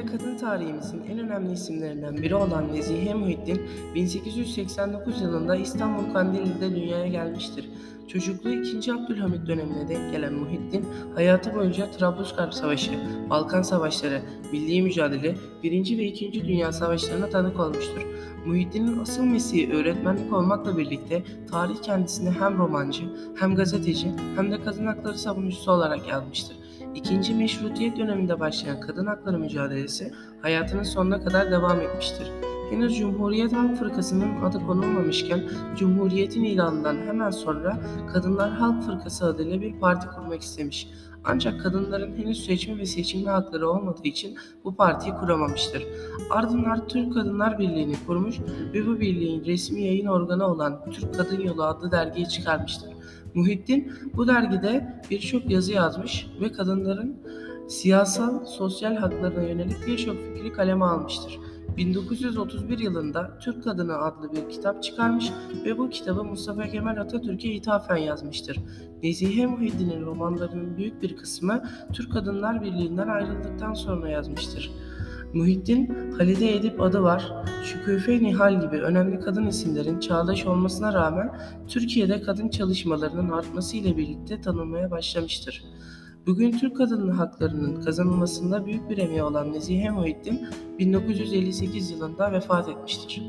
kadın tarihimizin en önemli isimlerinden biri olan Nezihe Muhittin 1889 yılında İstanbul Kandilli'de dünyaya gelmiştir. Çocukluğu 2. Abdülhamit dönemine denk gelen Muhittin, hayatı boyunca Trablusgarp Savaşı, Balkan Savaşları, milli mücadele, 1. ve 2. Dünya Savaşlarına tanık olmuştur. Muhittin'in asıl mesleği öğretmenlik olmakla birlikte tarih kendisini hem romancı, hem gazeteci, hem de kadın hakları savunucusu olarak yazmıştır. İkinci Meşrutiyet döneminde başlayan kadın hakları mücadelesi hayatının sonuna kadar devam etmiştir. Henüz Cumhuriyet Halk Fırkası'nın adı konulmamışken Cumhuriyet'in ilanından hemen sonra Kadınlar Halk Fırkası adıyla bir parti kurmak istemiş. Ancak kadınların henüz seçme ve seçilme hakları olmadığı için bu partiyi kuramamıştır. Ardından Türk Kadınlar Birliği'ni kurmuş ve bu birliğin resmi yayın organı olan Türk Kadın Yolu adlı dergiyi çıkarmıştır. Muhittin bu dergide birçok yazı yazmış ve kadınların siyasal, sosyal haklarına yönelik birçok fikri kaleme almıştır. 1931 yılında Türk Kadını adlı bir kitap çıkarmış ve bu kitabı Mustafa Kemal Atatürk'e ithafen yazmıştır. Nezihe Muhittin'in romanlarının büyük bir kısmı Türk Kadınlar Birliği'nden ayrıldıktan sonra yazmıştır. Muhittin, Halide Edip adı var, Şüküfe Nihal gibi önemli kadın isimlerin çağdaş olmasına rağmen Türkiye'de kadın çalışmalarının artması ile birlikte tanınmaya başlamıştır. Bugün Türk kadın haklarının kazanılmasında büyük bir emeği olan Nezihe Muhittin 1958 yılında vefat etmiştir.